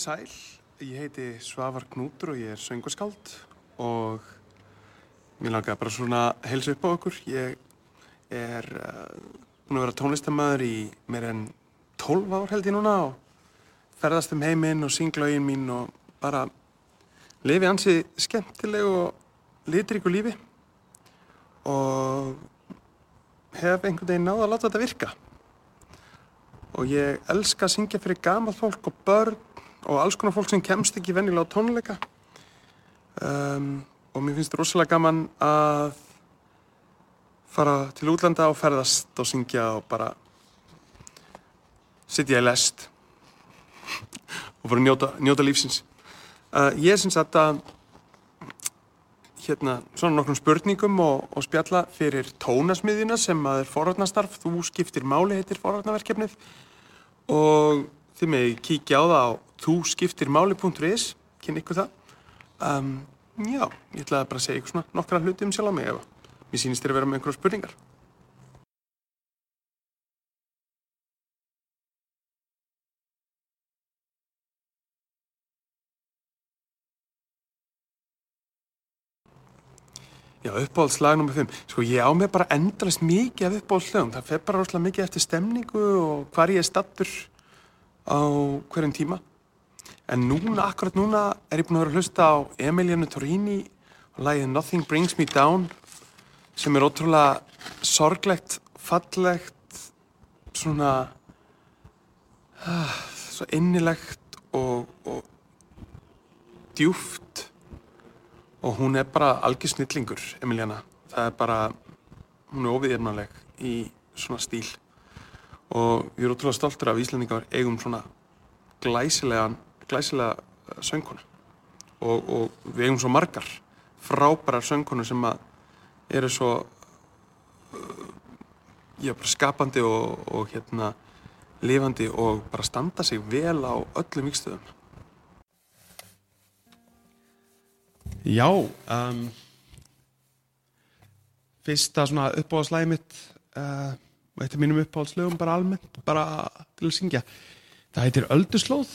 komið sæl. Ég heiti Svavar Knútur og ég er söngurskáld og mér langar bara svona að helsa upp á okkur. Ég er uh, búin að vera tónlistamæður í meir en 12 ár held ég núna og ferðast um heiminn og syngla auðin mín og bara lifi ansi skemmtileg og litríku lífi og hef einhvern veginn náða að láta þetta virka. Og ég elska að syngja fyrir gamalt fólk og börn og alls konar fólk sem kemst ekki vennilega á tónleika. Um, og mér finnst rosalega gaman að fara til útlanda og ferðast og syngja og bara sitja í lest og bara njóta, njóta lífsins. Uh, ég syns að hérna svona nokkrum spurningum og, og spjalla fyrir tónasmiðina sem að er forvarnastarf. Þú skiptir máli heitir forvarnaverkefnið og þið með kíkja á það á þúskiptirmáli.is, kynni ykkur það. Um, já, ég ætlaði bara að segja ykkur svona nokkra hluti um sjálf á mig ef mér sýnist þér að vera með einhverja spurningar. Já, uppáhaldslag nr. 5. Sko ég á mig bara endrast mikið af uppáhaldslögum. Það fer bara rosalega mikið eftir stemningu og hvar ég er stattur á hverjum tíma. En núna, akkurat núna, er ég búinn að vera að hlusta á Emiliano Torrini og lagið Nothing Brings Me Down sem er ótrúlega sorglegt, fallegt, svona, uh, svo innilegt og, og djúft og hún er bara algjör snillingur, Emiliana. Það er bara, hún er óviðirmanleg í svona stíl og ég er ótrúlega stoltur af Íslandingar eigum svona glæsilegan, glæsilega söngkonu og, og við eigum svo margar frábærar söngkonu sem að eru svo uh, já, bara skapandi og, og hérna lifandi og bara standa sig vel á öllum vikstöðum. Já, um, fyrsta svona uppáhaldslægi mitt, uh, eitt af mínum uppáhaldslögum bara almennt, bara til að syngja. Það heitir Ölduslóð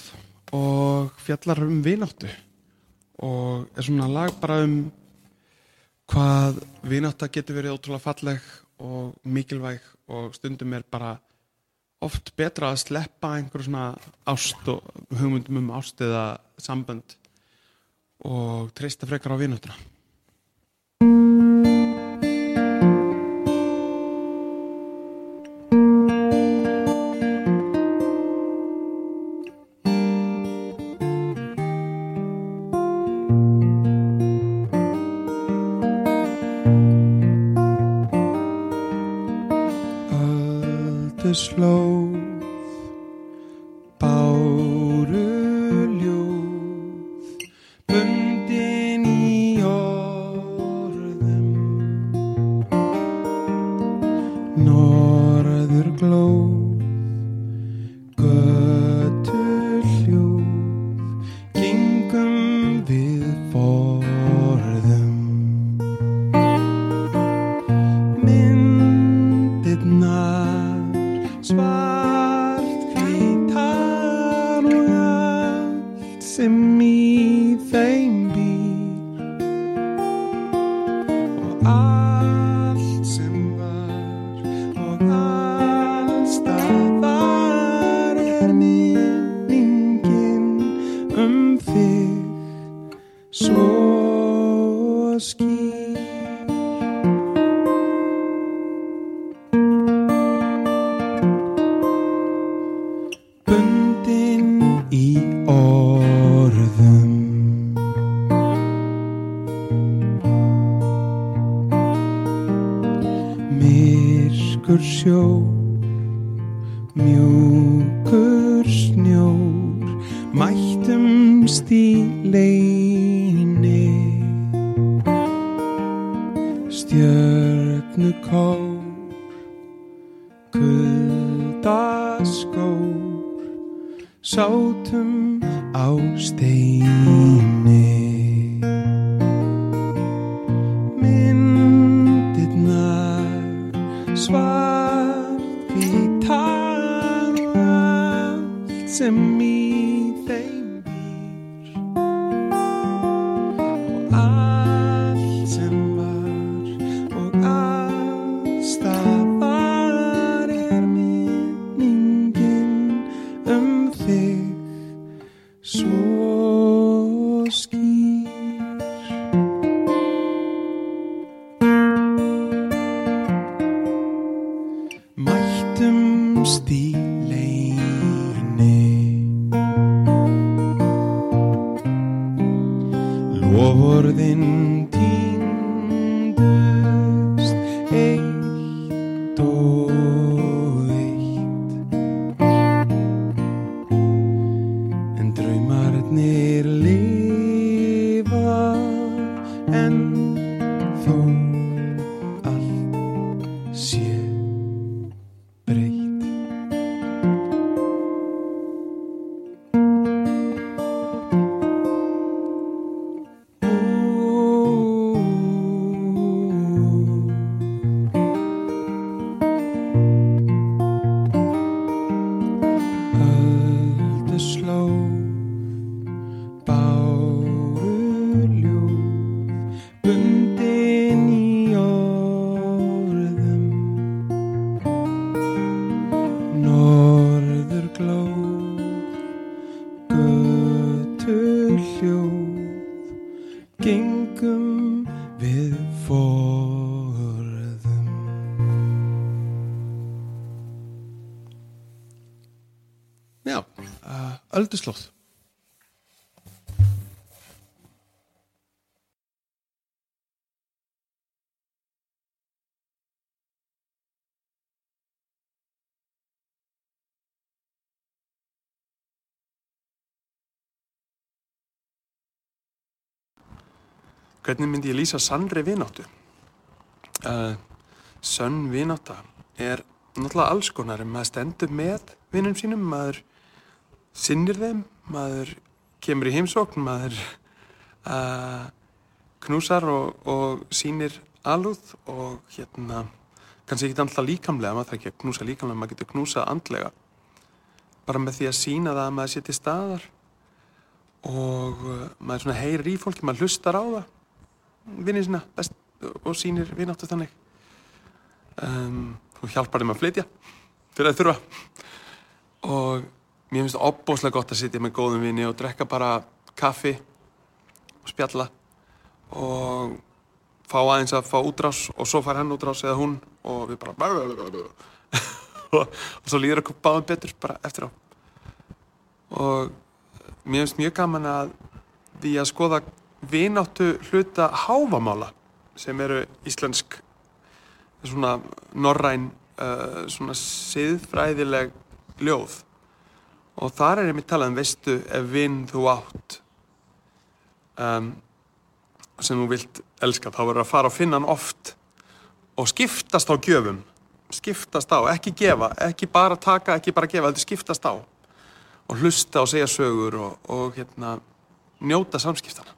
og fjallar um vináttu og er svona lag bara um hvað vinátta getur verið ótrúlega falleg og mikilvæg og stundum er bara oft betra að sleppa einhver svona ást og hugmyndum um ást eða sambönd og treysta frekar á vináttuna. Stjörnu kór kuldaskór sátum á steini Hvernig myndi ég lýsa sannri vináttu? Uh, sönn vinátta er náttúrulega alls konar. Maður stendur með vinnum sínum, maður sinnir þeim, maður kemur í heimsókn, maður uh, knúsar og, og sýnir alúð og hérna, kannski ekki alltaf líkamlega, maður þarf ekki að knúsa líkamlega, maður getur knúsað andlega. Bara með því að sína það að maður til staðar og maður heyrir í fólki, maður hlustar á það vinnir sína best og sýnir vináttu þannig. Um, og hjálpar þeim að flytja fyrir að þurfa. Og mér finnst það opbóslega gott að sitja með góðum vini og drekka bara kaffi og spjalla og fá aðeins að fá útrás og svo fær hann útrás eða hún og við bara og, og svo líður okkur báðum betur bara eftir á. Og mér finnst mjög gaman að því að skoða vináttu hluta háfamála sem eru íslensk svona norræn uh, svona siðfræðileg ljóð. Og þar er einmitt talað um veistu ef vinn þú átt um, sem þú vilt elska þá verður að fara og finna hann oft og skiptast á gjöfum. Skiptast á, ekki gefa, ekki bara taka, ekki bara gefa, heldur skiptast á. Og hlusta og segja sögur og, og hérna njóta samskiptana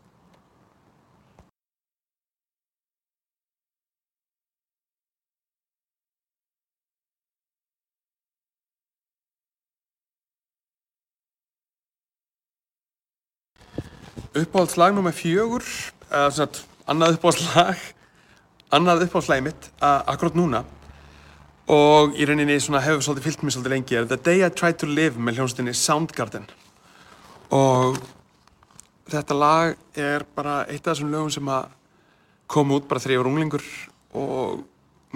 uppáhaldslag nummer fjögur eða svona annað uppáhaldslag annað uppáhaldslagi mitt akkurat núna. Og í rauninni hefur svolítið fyllt mér svolítið lengi er The Day I Tried to Live með hljónstinni Soundgarden. Og þetta lag er bara eitt af þessum lögum sem að koma út bara þegar ég var unglingur og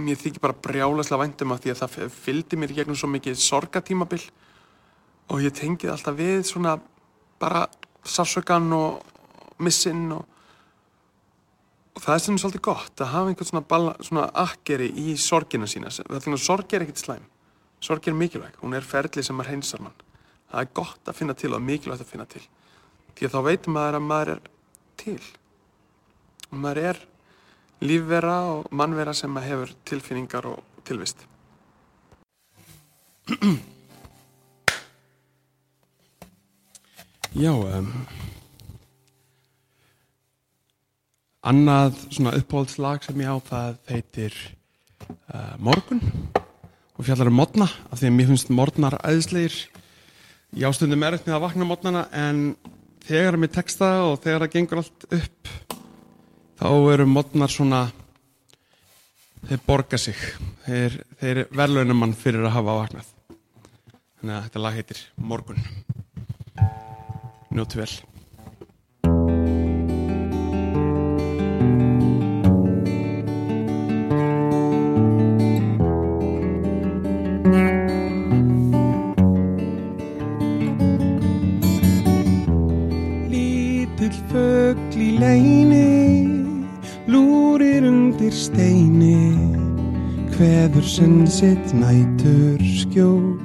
mér þykir bara brjálaslega væntum af því að það fylgdi mér gegnum svo mikið sorgatímabil og ég tengið alltaf við svona bara sársökan og missinn og, og það er sem svolítið gott að hafa einhvern svona, bala, svona akkeri í sorgina sína. Þannig að sorg er ekkert slæm. Sorg er mikilvæg, hún er ferli sem er hreinsar mann. Það er gott að finna til og mikilvægt að finna til. Því að þá veitum maður að maður er til. Og maður er lífvera og mannvera sem hefur tilfinningar og tilvist. Já, um, annað svona uppáhaldslag sem ég á það heitir uh, Morgun og fjallar um modna af því að mér finnst morgnar æðislegir. Ég ástundum erfitt með að vakna modnana en þegar mér teksta og þegar það gengur allt upp þá eru modnar svona, þeir borga sig, þeir, þeir verðlaunum mann fyrir að hafa vaknað. Þannig að þetta lag heitir Morgun. Njóttu vel. Fögl í leini, lúrir undir steini, hveður senn sitt nætur skjól.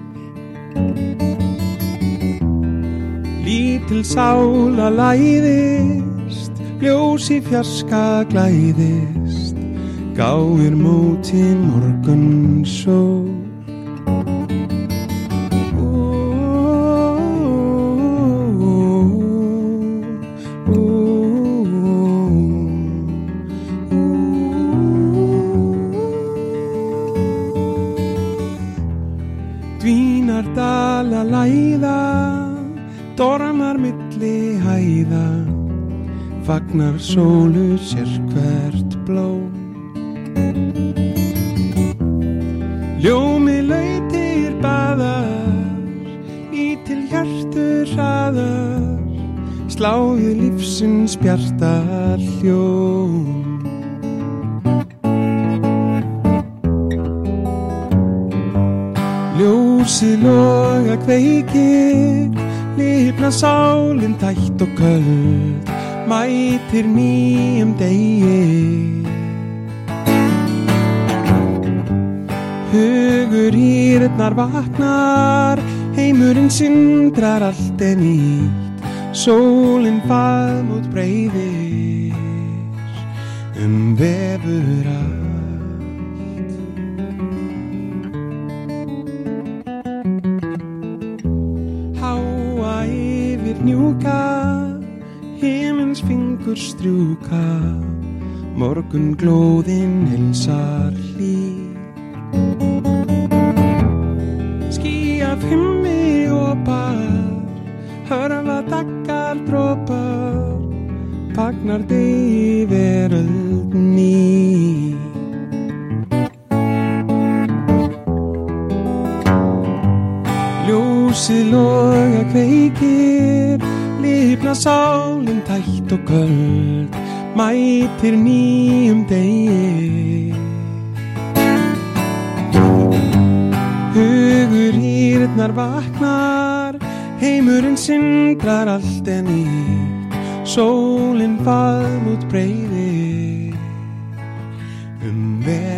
Lítil sála læðist, bljósi fjarska glæðist, gáir móti morgun sól. Fagnar sólu sér hvert blóm. Ljómi lautir baðar, í til hjartur hraðar, sláðu lífsins bjartar hljóm. Ljósið loga kveikir, lifna sálinn tætt og köld, mætir nýjum degi. Hugur írnar vaknar, heimurinn sindrar allt er nýtt, sólinn faðm út breyðir, um vefur allt. Háa yfir njúka, himins fingur strjúka, morgun glóðin hilsar hlý. Skí af himmi og bar, hörfa daggar drópar, fagnar degi veröld ný. Ljósið loga kveikir, lifna sálinn tætt og köld, mætir nýjum degi. Hugur írnar vaknar, heimurinn sindrar allt en nýtt, sólinn faðm út breyðir, um vefur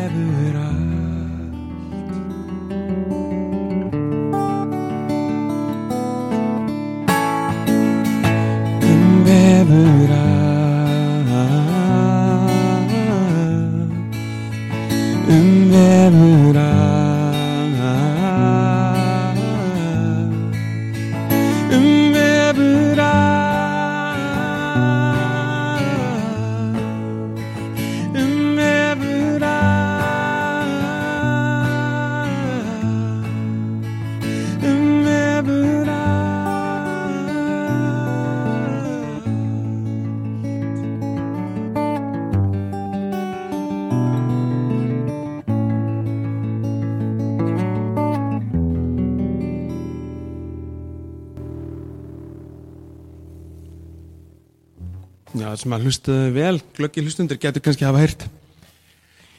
sem að hlustuðu vel, glöggi hlustundur getur kannski hafa heyrt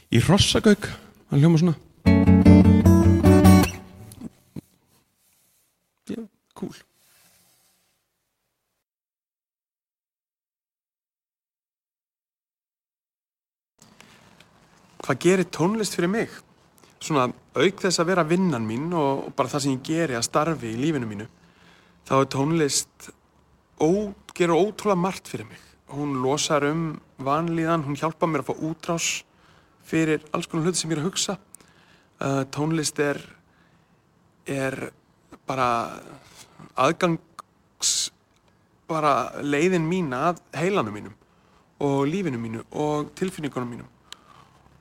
í Rossagauk, hann hljóma svona Já, cool Hvað gerir tónlist fyrir mig? Svona auk þess að vera vinnan mín og, og bara það sem ég geri að starfi í lífinu mínu þá er tónlist ó, gerur ótrúlega margt fyrir mig. Hún losar um vanlíðan, hún hjálpar mér að fá útrás fyrir alls konar hluti sem ég er að hugsa. Uh, tónlist er, er bara aðgangs, bara leiðin mín að heilanum mínum og lífinu mínu og tilfinningunum mínum.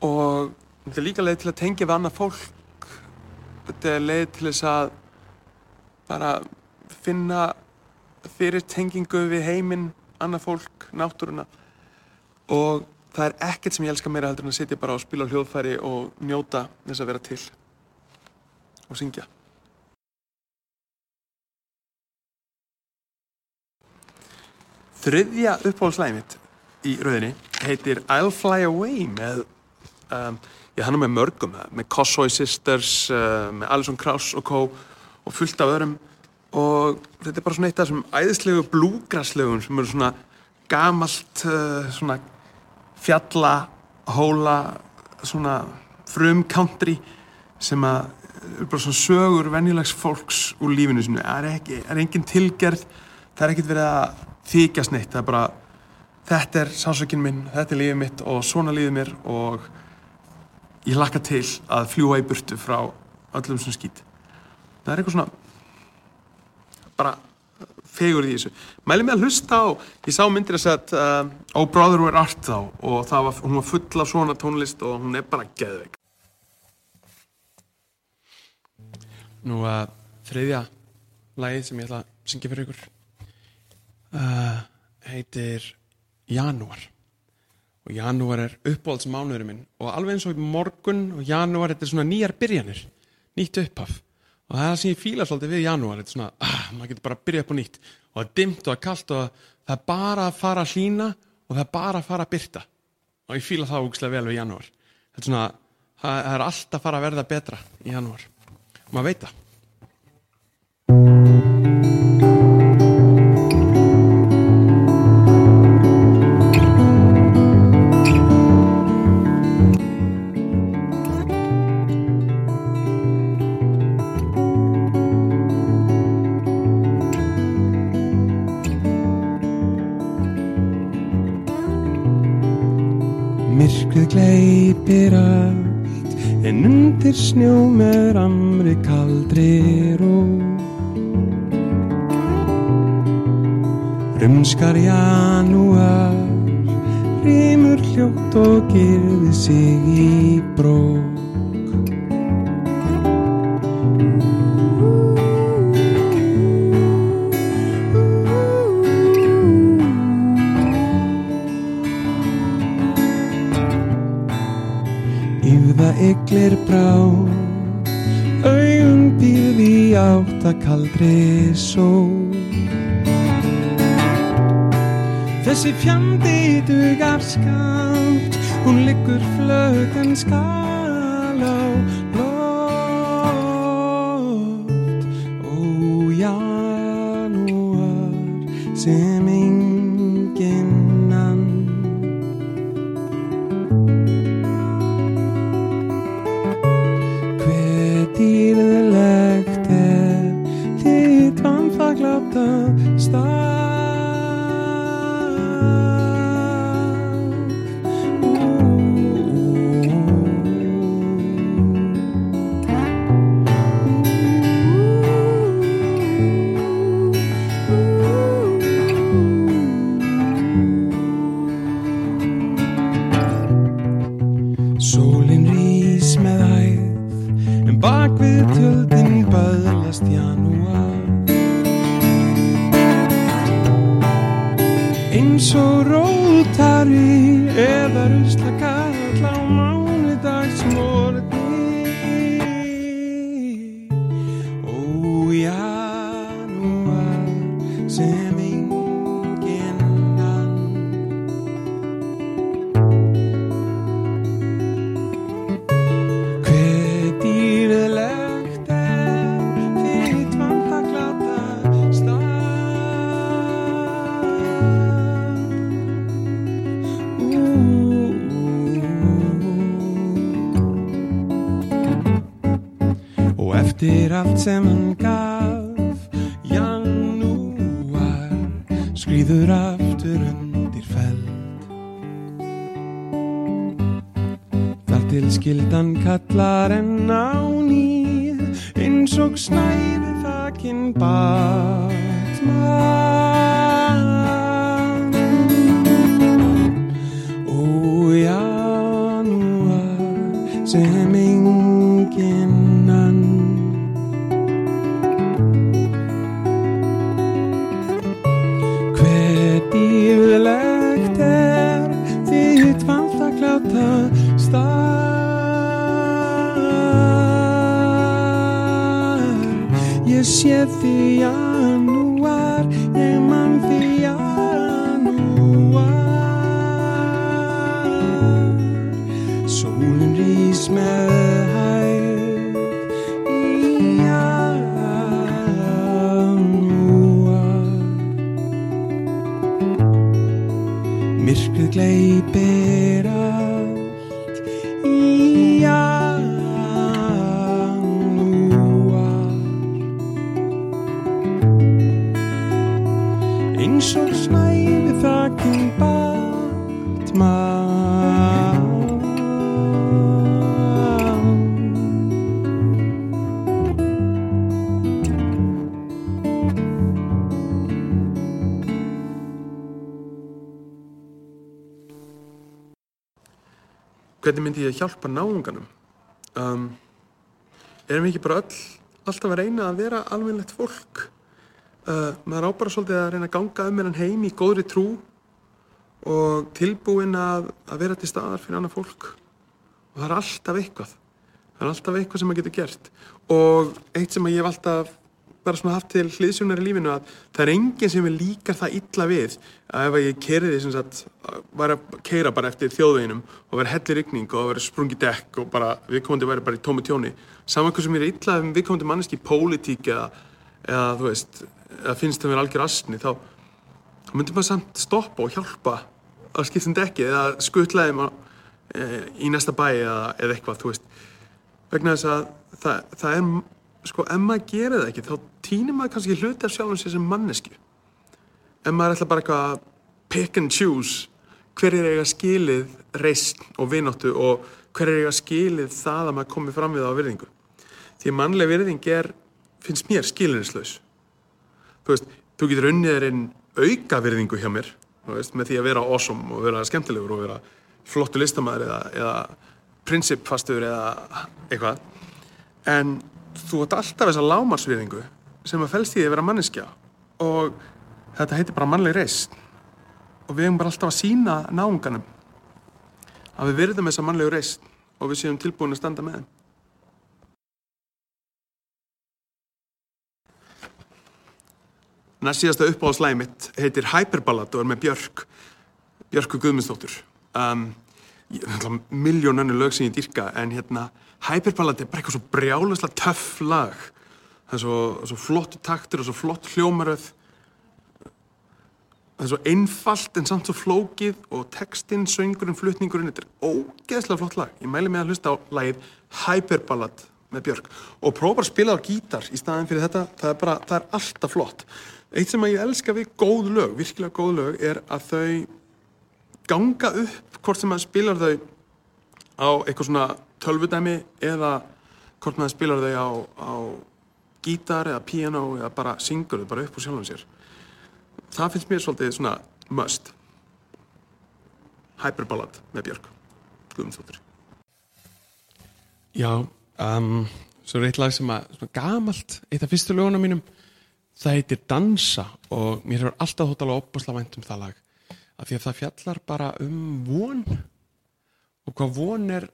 Og þetta er líka leið til að tengja við annað fólk. Þetta er leið til þess að bara finna fyrir tengingu við heiminn, annað fólk, náttúruna og það er ekkert sem ég elska meira heldur en að sitja bara og spila á hljóðfæri og njóta þess að vera til og syngja. Þriðja uppáhaldslæði mitt í rauðinni heitir I'll Fly Away með, um, já hann er með mörgum, með Cossoy Sisters, uh, með Alison Krauss og Co. og fullt af öðrum og þetta er bara svona eitt af þessum æðislegu blúgraslögun sem eru svona gamalt uh, svona fjalla hóla svona frum country sem að er bara svona sögur venjulegs fólks úr lífinu sinu það er, er engin tilgerð það er ekkert verið að þykjast neitt það er bara þetta er sásökinn minn, þetta er lífið mitt og svona lífið mér og ég lakka til að fljúa í burtu frá öllum sem skýt. Það er eitthvað svona bara fegur í þessu. Mæli mig að hlusta á, ég sá myndir segja að uh, Oh Brother Where Art þá og var, hún var full af svona tónlist og hún er bara geðveik. Nú að uh, þriðja lagið sem ég ætla að syngja fyrir ykkur uh, heitir Janúar. Og janúar er uppbóldsmánuðurinn minn. Og alveg eins og morgun og janúar þetta er svona nýjar byrjanir nýtt upphaf og það er það sem ég fíla svolítið við janúar þetta er svona, ah, maður getur bara að byrja upp á nýtt. Og það er dimt og það er kallt og það er bara að fara að hlýna og það er bara að fara að byrta og ég fíla það úkslega vel við janúar. Þetta er svona, það er alltaf að fara að verða betra í janúar. Og maður veit það janúar rímur hljótt og gerði sig í bró yglir brá augun býði átt að kaldri sól skamt hún liggur flög en skal allt sem hann gaf Janúar skrýður aftur undir feld. Þar til skildan kallar en á ný eins og snæði þakinn batma Myrkrið gleipir allt í janúar. Eins og Hvernig myndi ég hjálpa náunganum? Um, erum við ekki bara öll alltaf að reyna að vera almennlegt fólk? Uh, maður á bara svolítið að reyna að ganga um hennan heim í góðri trú og tilbúin að, að vera til staðar fyrir annað fólk. Og það er alltaf eitthvað. Það er alltaf eitthvað sem maður getur gert. Og eitt sem ég hef alltaf bara svona haft til hliðsjónar í lífinu að það er enginn sem er líkar það illa við að ef ég kerði sem sagt var að keira bara eftir þjóðveginum og vera hellir rigning og vera sprungi dekk og bara viðkomandi væri bara í tómi tjóni. Saman hvað sem er illa um viðkomandi manneski í pólitík eða, eða þú veist eða finnst það vera algjör astni þá, þá myndir maður samt stoppa og hjálpa að skipta um dekki eða skutla þeim á, e, í næsta bæ eða, eða eitthvað þú veist. Vegna þess að það, það er sko, ef maður gerir það ekki, þá týnir maður kannski hluti af sjálfum sér sem mannesku. Ef maður ætla bara eitthvað að pick and choose hver er eiga skilið reist og vináttu og hver er eiga skilið það að maður komi fram við á virðingu. Því mannleg virðing er, finnst mér, skilinislaus. Þú veist, þú getur unnið þér inn auka virðingu hjá mér, þú veist, með því að vera awesome og vera skemmtilegur og vera flottu listamæður eða, eða prinsipfastur eða eitthvað. En þú ert alltaf þessa lámarsviðingu sem að fælst í því að vera manneskja og þetta heitir bara mannleg reist og við hefum bara alltaf að sína náunganum að við verðum þessa mannlegu reist og við séum tilbúin að standa með þeim. Næst síðasta uppáhaldslægi mitt heitir Hyperballad og er með Björk, Björku Guðmundsdóttur. Um, miljón önnu lög sem ég dýrka en hérna Hyperballad er bara eitthvað svo brjáluslega töff lag. Það er svo, svo flott taktur og svo flott hljómaröð. Það er svo einfalt en samt svo flókið og textinn, söngurinn, flutningurinn þetta er ógeðslega flott lag. Ég mæli mig að hlusta á lagið Hyperballad með Björk. Og prófa að spila á gítar í staðin fyrir þetta, það er bara, það er alltaf flott. Eitt sem að ég elska við góð lög, virkilega góð lög er að þau ganga upp hvort sem maður spilar þau á eitthvað svona tölvudæmi eða hvort maður spilar þau á, á gítar eða piano eða bara syngur þau bara upp úr sjálfum sér. Það finnst mér svolítið svona must. Hyperballad með Björk Guðmundsdóttir Já, um, svo er eitt lag sem að svona gamalt, eitt af fyrstu lögunum mínum. Það heitir Dansa og mér hefur alltaf þótt alveg opbúslega vænt um það lag. Af því að það fjallar bara um von og hvað von er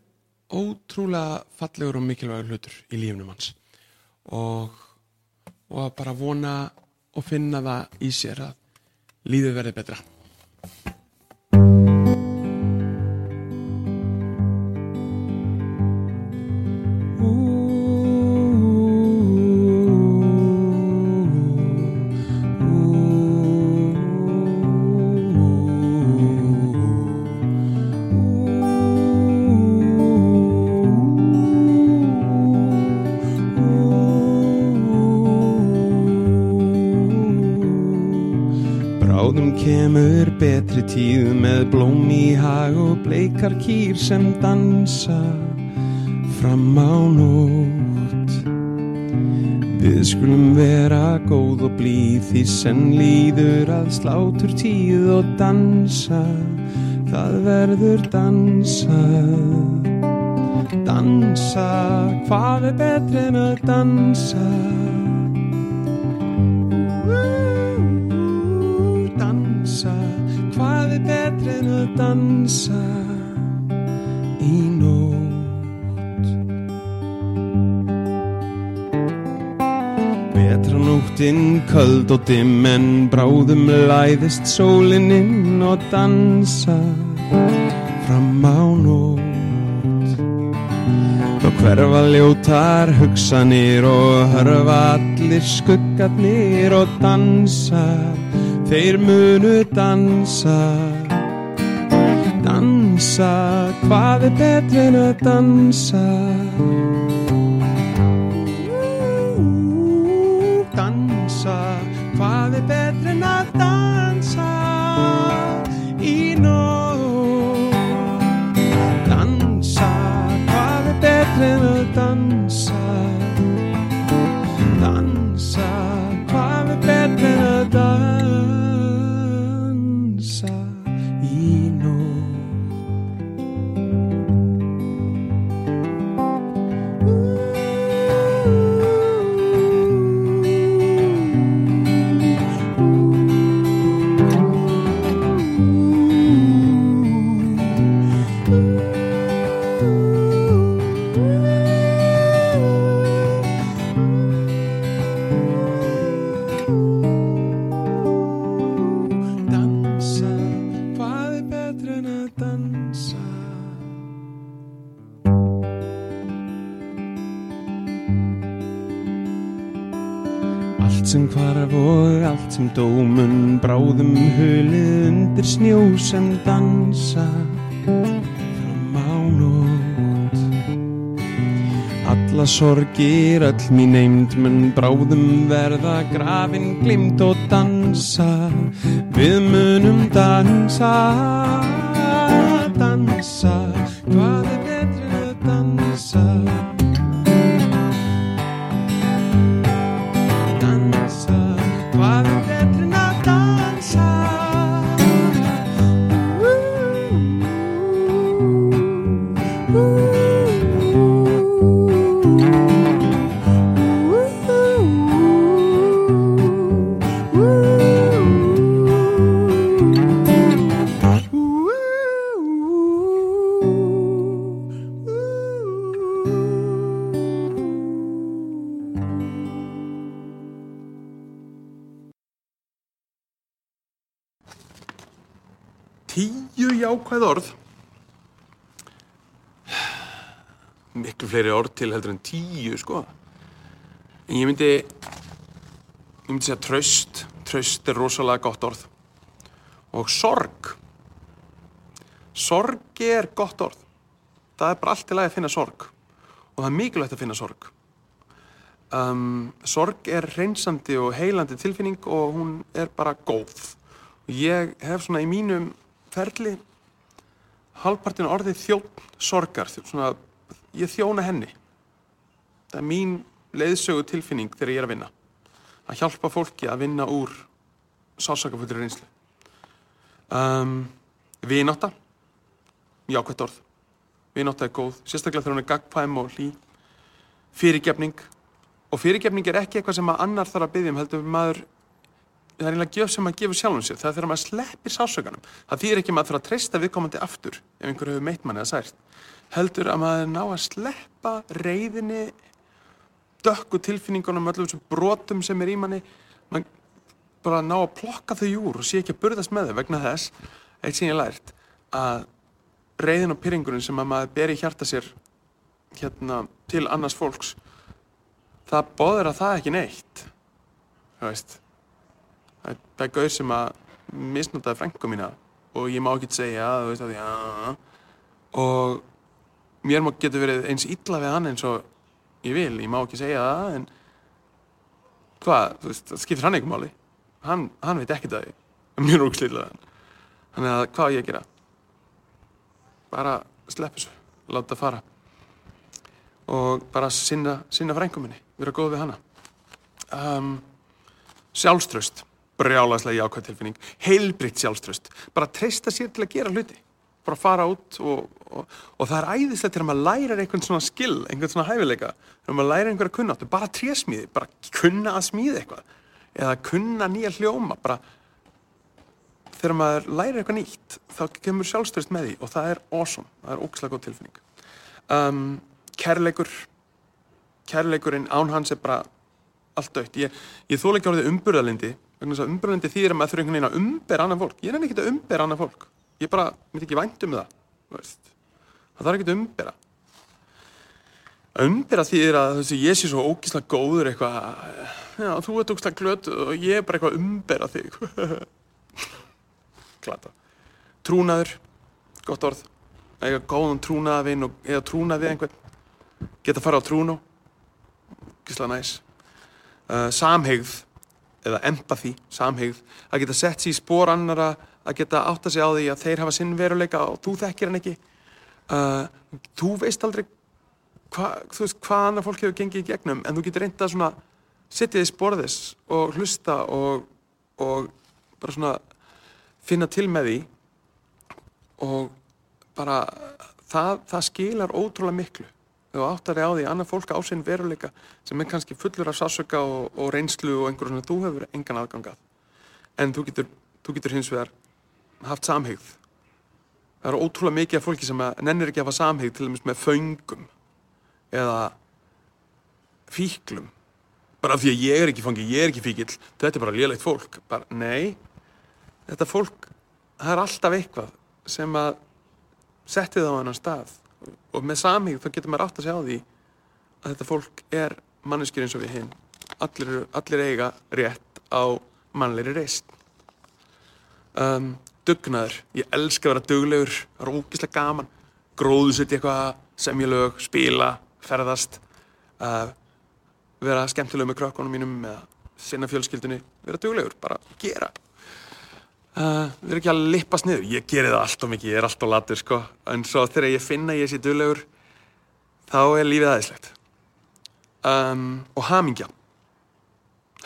ótrúlega fallegur og mikilvægur hlutur í lífnum hans og, og að bara vona og finna það í sér að lífið verði betra bleikar kýr sem dansa fram á nótt. Við skulum vera góð og blíð því senn líður að slátur tíð og dansa, það verður dansa. Dansa, hvað er betri en að dansa? dansa Hvað er betri en að dansa Vetranóttinn köld og dimm en bráðum læðist sólinn inn og dansa fram á nótt. Þá hverfa ljótar hugsanir og hörfa allir skuggarnir og dansa. Þeir munu dansa Dansa. Hvað er betri en að dansa Allt sem hvarf og allt sem dómun bráðum hulið undir snjó sem dansa fram á nótt. Alla sorgir, öll mín eind mun bráðum verða grafin glimt og dansa. Við munum dansa Orð til heldur en tíu, sko. En ég myndi, ég myndi segja traust. Traust er rosalega gott orð. Og sorg. Sorg er gott orð. Það er bara allt til að finna sorg. Og það er mikilvægt að finna sorg. Um, sorg er reynsandi og heilandi tilfinning og hún er bara góð. Og ég hef svona í mínum ferli halvpartinu orðið þjótt sorgar, svona, ég þjóna henni. Það er mín leiðsögu tilfinning þegar ég er að vinna. Að hjálpa fólki að vinna úr sásakafullri reynslu. Um, vinátta, jákvætt orð. Vinátta er góð, sérstaklega þegar hún er gagpæm og hlý. Fyrirgefning. Og fyrirgefning er ekki eitthvað sem að annar þarf að byggja um, heldur maður það er einlega gjöf sem maður gefur sjálfum sér það er þegar maður sleppir sásökanum það þýðir ekki að maður þarf að treysta viðkomandi aftur ef einhver hefur meitt manni eða sært heldur að maður ná að sleppa reyðinni dökku tilfinningunum öllum þessum brotum sem er í manni. Maður bara ná að plokka þau úr og sé ekki að burðast með þau vegna þess eitt sem ég lært að reyðin og pyrringurinn sem að maður ber í hjarta sér hérna til annars fólks það bóður að það ekki neitt. Þú veist það er- það er gauð sem að misnotaði frængu mína og ég má ekki segja þú veist að því að og mér má getur verið eins illa við hann eins og ég vil, ég má ekki segja það en hvað, þú veist, það skiptir hann ekki máli. Hann, hann veit ekki það mér er ógslýrlega þannig að hvað ég að gera? Bara sleppa þessu, láta það fara. Og bara sinna, sinna frængu minni, vera góð við hana. Um, sjálfströst brjálæslega jákvæð tilfinning. Heilbritt sjálfströst, bara treysta sér til að gera hluti bara fara út og, og, og það er æðislegt þegar maður lærir einhvern svona skill, einhvern svona hæfileika þegar maður lærir einhverja kunnáttu, bara trésmíði bara kunna að smíða eitthvað eða kunna nýja hljóma bara þegar maður lærir eitthvað nýtt þá kemur sjálfströst með því og það er awesome, það er ógæslega góð tilfinning um, kærleikur kærleikurinn án hans er bara allt dött. Ég, ég þóla ekki umburðalindi vegna þess að umburðalindi þýðir að maður þurfa einhvern veginn að umbera annað fólk. Ég er ekki að umbera annað fólk. Ég bara, mér ekki vænt um það. Það þarf ekki að umbera. Að umbera þýðir að þessi, ég sé svo ógíslega góður eitthvað já, þú ert ógíslega glöt og ég er bara eitthvað að umbera þig. Glata. Trúnaður, gott orð. Eiga góðan trúnaðavinn og eða trúnað við einhvern. Geta að fara á trúnó. Gíslega næs uh, samhegð eða empathy, samhegð að geta sett sér í spór annara að geta átta sig á því að þeir hafa sinn veruleika og þú þekkir hann ekki. Uh, þú veist aldrei hva, þú veist, hvað annar fólk hefur gengið í gegnum en þú getur reynda svona setja þið spórðis og hlusta og, og bara svona finna til með því. Og bara það, það skilar ótrúlega miklu. Þú áttar þig á því að annað fólk á sinn veruleika sem er kannski fullur af sásöka og, og reynslu og einhverjum sem þú hefur engan aðgangað en þú getur, þú getur hins vegar haft samhegð það er ótrúlega mikið af fólki sem nennir ekki að hafa samhegð til dæmis með föngum eða fíklum. Bara af því að ég er ekki fangi, ég er ekki fíkil þetta er bara lélegt fólk. Bara, nei, þetta fólk það er alltaf eitthvað sem að setti það á annan stað. Og með samhíð þá getur maður átt að segja á því að þetta fólk er manneskjur eins og við hinn allir, eru- allir eiga rétt á mannleiri reist um, dugnaður. Ég elska að vera duglegur það er ógislega gaman. Gróðusetja eitthvað, semja lög, spila ferðast uh, vera skemmtilegur með krökkunum mínum eða sinna fjölskyldunni, vera duglegur bara gera. Uh, vera ekki að lippast niður, ég geri það alltaf mikið ég er alltaf latur sko. En svo þegar ég finna ég sé duglegur þá er lífið aðeinslegt um, og hamingja.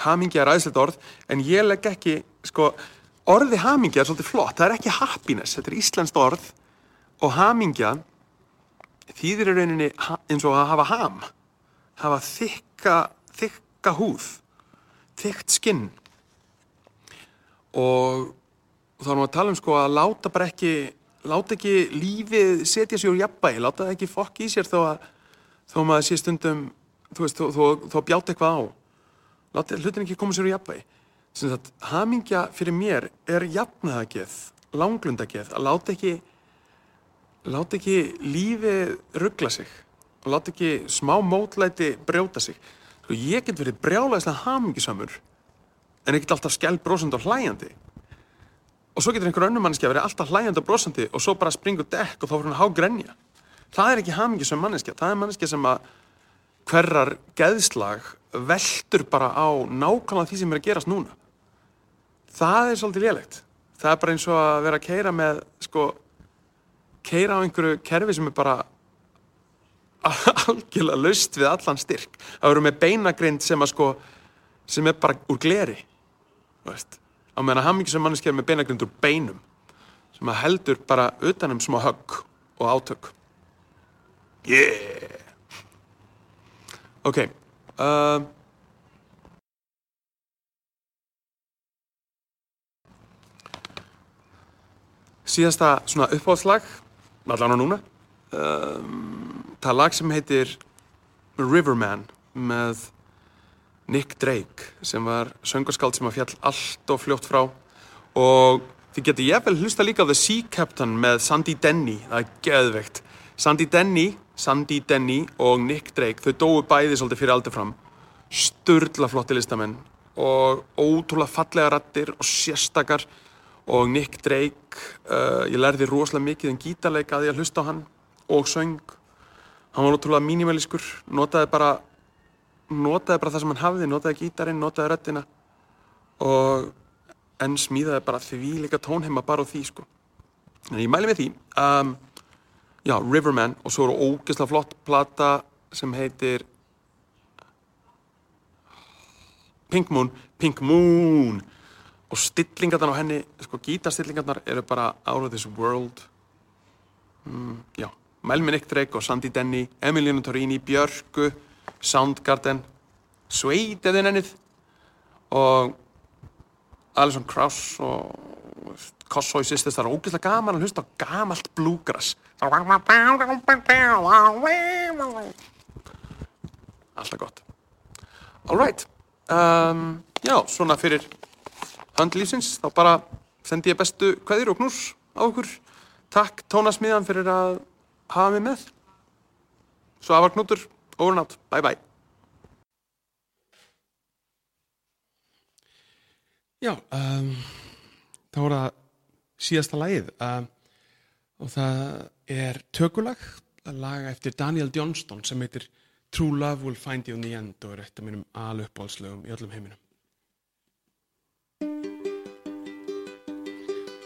Hamingja er aðeinslegt orð en ég legg ekki sko, orði hamingja er svolítið flott. Það er ekki happiness, þetta er íslenskt orð. Og hamingja þýðir í rauninni eins og að hafa ham. Hafa þykka þykka húð þykkt skinn. Og þá erum við að tala um sko að láta bara ekki láta ekki lífið setja sig úr jafnbæði, láta það ekki fokk í sér þó að þó maður sé stundum þú veist, þó, þó, þó bjáta eitthvað á. Láta hlutin ekki koma sér úr jafnbæði sem sagt, hamingja fyrir mér er jafnaðageð, langlundageð að láta ekki láta ekki lífið ruggla sig og láta ekki smá mótlæti brjóta sig. Sko, ég get verið brjálæðislega hamingjusamur en ég get alltaf skell brosandi og hlæjandi. Og svo getur einhver önnur manneskja að vera alltaf hlæjandi og brosandi og svo bara springur dekk og þá fyrir hann hágrenja. Það er ekki hamingjusum manneskja það er manneskja sem að hverrar geðslag veldur bara á nákvæmlega því sem er að gerast núna. Það er svolítið lélegt. Það er bara eins og að vera að keira með sko keira á einhverju kerfi sem er bara algjörlega laust við allan styrk. Að vera með beinagrind sem að sko sem er bara úr gleri veist. Á meðan að hamingi sem manneskja er með beinagrind úr beinum sem að heldur bara utanum smá högg og átök. Yeah ok. Uh, síðasta svona uppáhaldslag allan á núna. Um, það er lag sem heitir Riverman með Nick Drake sem var söngarskáld sem að fjall allt og fljótt frá. Og þið getur ég vel hlusta líka á The Sea Captain með Sandy Denny, það er geðveikt. Sandy Denny, Sandy Denny og Nick Drake, þau dóu bæði svolítið fyrir aldur fram. Sturla flotti listamenn og ótrúlega fallega rattir og sérstakar. Og Nick Drake, uh, ég lærði rosalega mikið um gítarleik að ég að hlusta á hann og söng. Hann var ótrúlega mínimalískur, notaði bara notaði bara það sem hann hafði notaði gítarinn, notaði röddina. Og en smíðaði bara því líka tónheima bara á því sko. En ég mæli með því um, já, Riverman og svo eru ógeðslega flott plata sem heitir Pink Moon, Pink Moon. Og stillingarnar á henni sko gítarstillingarnar eru bara out of this world. Mm, já, Melvin Nick Drake og Sandy Denny Emiliano Torini, Björku Soundgarden Suede eða nennið. Og Alison Krauss og Cossoy Sisters, það er ógeðslega gaman að hlusta á gamalt bluegrass. Alltaf gott. Alright um, já, svona fyrir hönd lífsins, þá bara sendi ég bestu kveðir og knús á okkur. Takk tónasmiðan fyrir að hafa mig með. Svo afar knútur, over and out, bye bye. Já, um, þá er það síðasta lagið um, og það er tökulag, laga eftir Daniel Johnston sem heitir True Love Will Find You in the End og er eitt af mínum aluppáhaldslögum í öllum heiminum.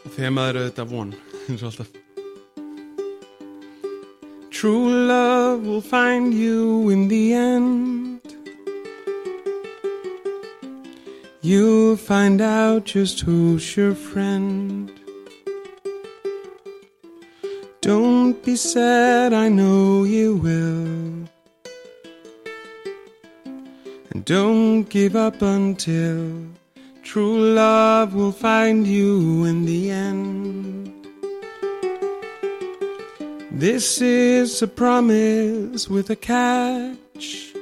Og þegar maður er auðvitað von, eins og alltaf. True love will find you in the end You'll find out just who's your friend. Don't be sad, I know you will. And don't give up until true love will find you in the end. This is a promise with a catch.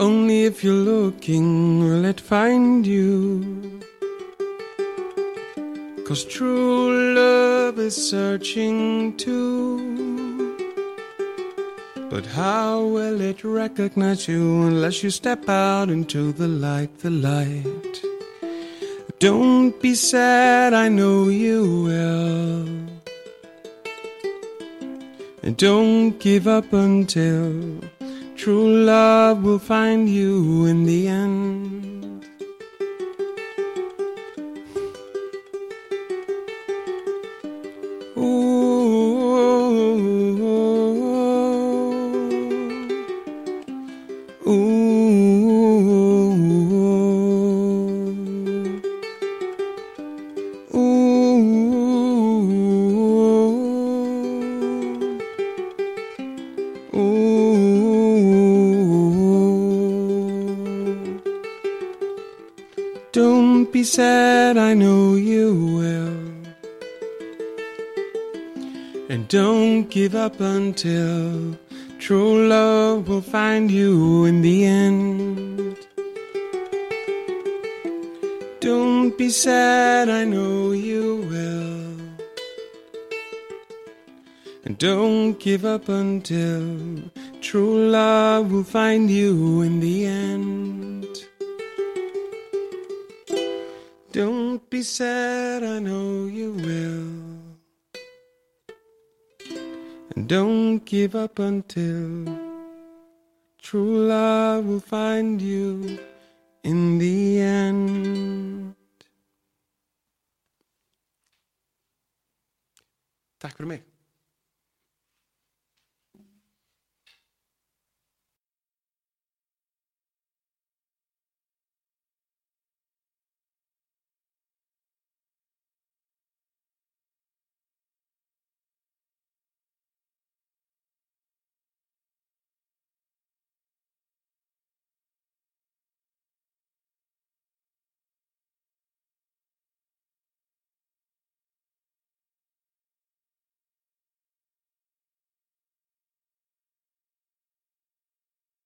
Only if you're looking will it find you. Cause true love is searching too. But how will it recognize you unless you step out into the light, the light? Don't be sad, I know you will. And don't give up until true love will find you in the end. Up until true love will find you in the end. Don't be sad, I know you will. And don't give up until true love will find you in the end. Don't be sad, I know you will. And don't give up until true love will find you in the end. Takk fyrir mig.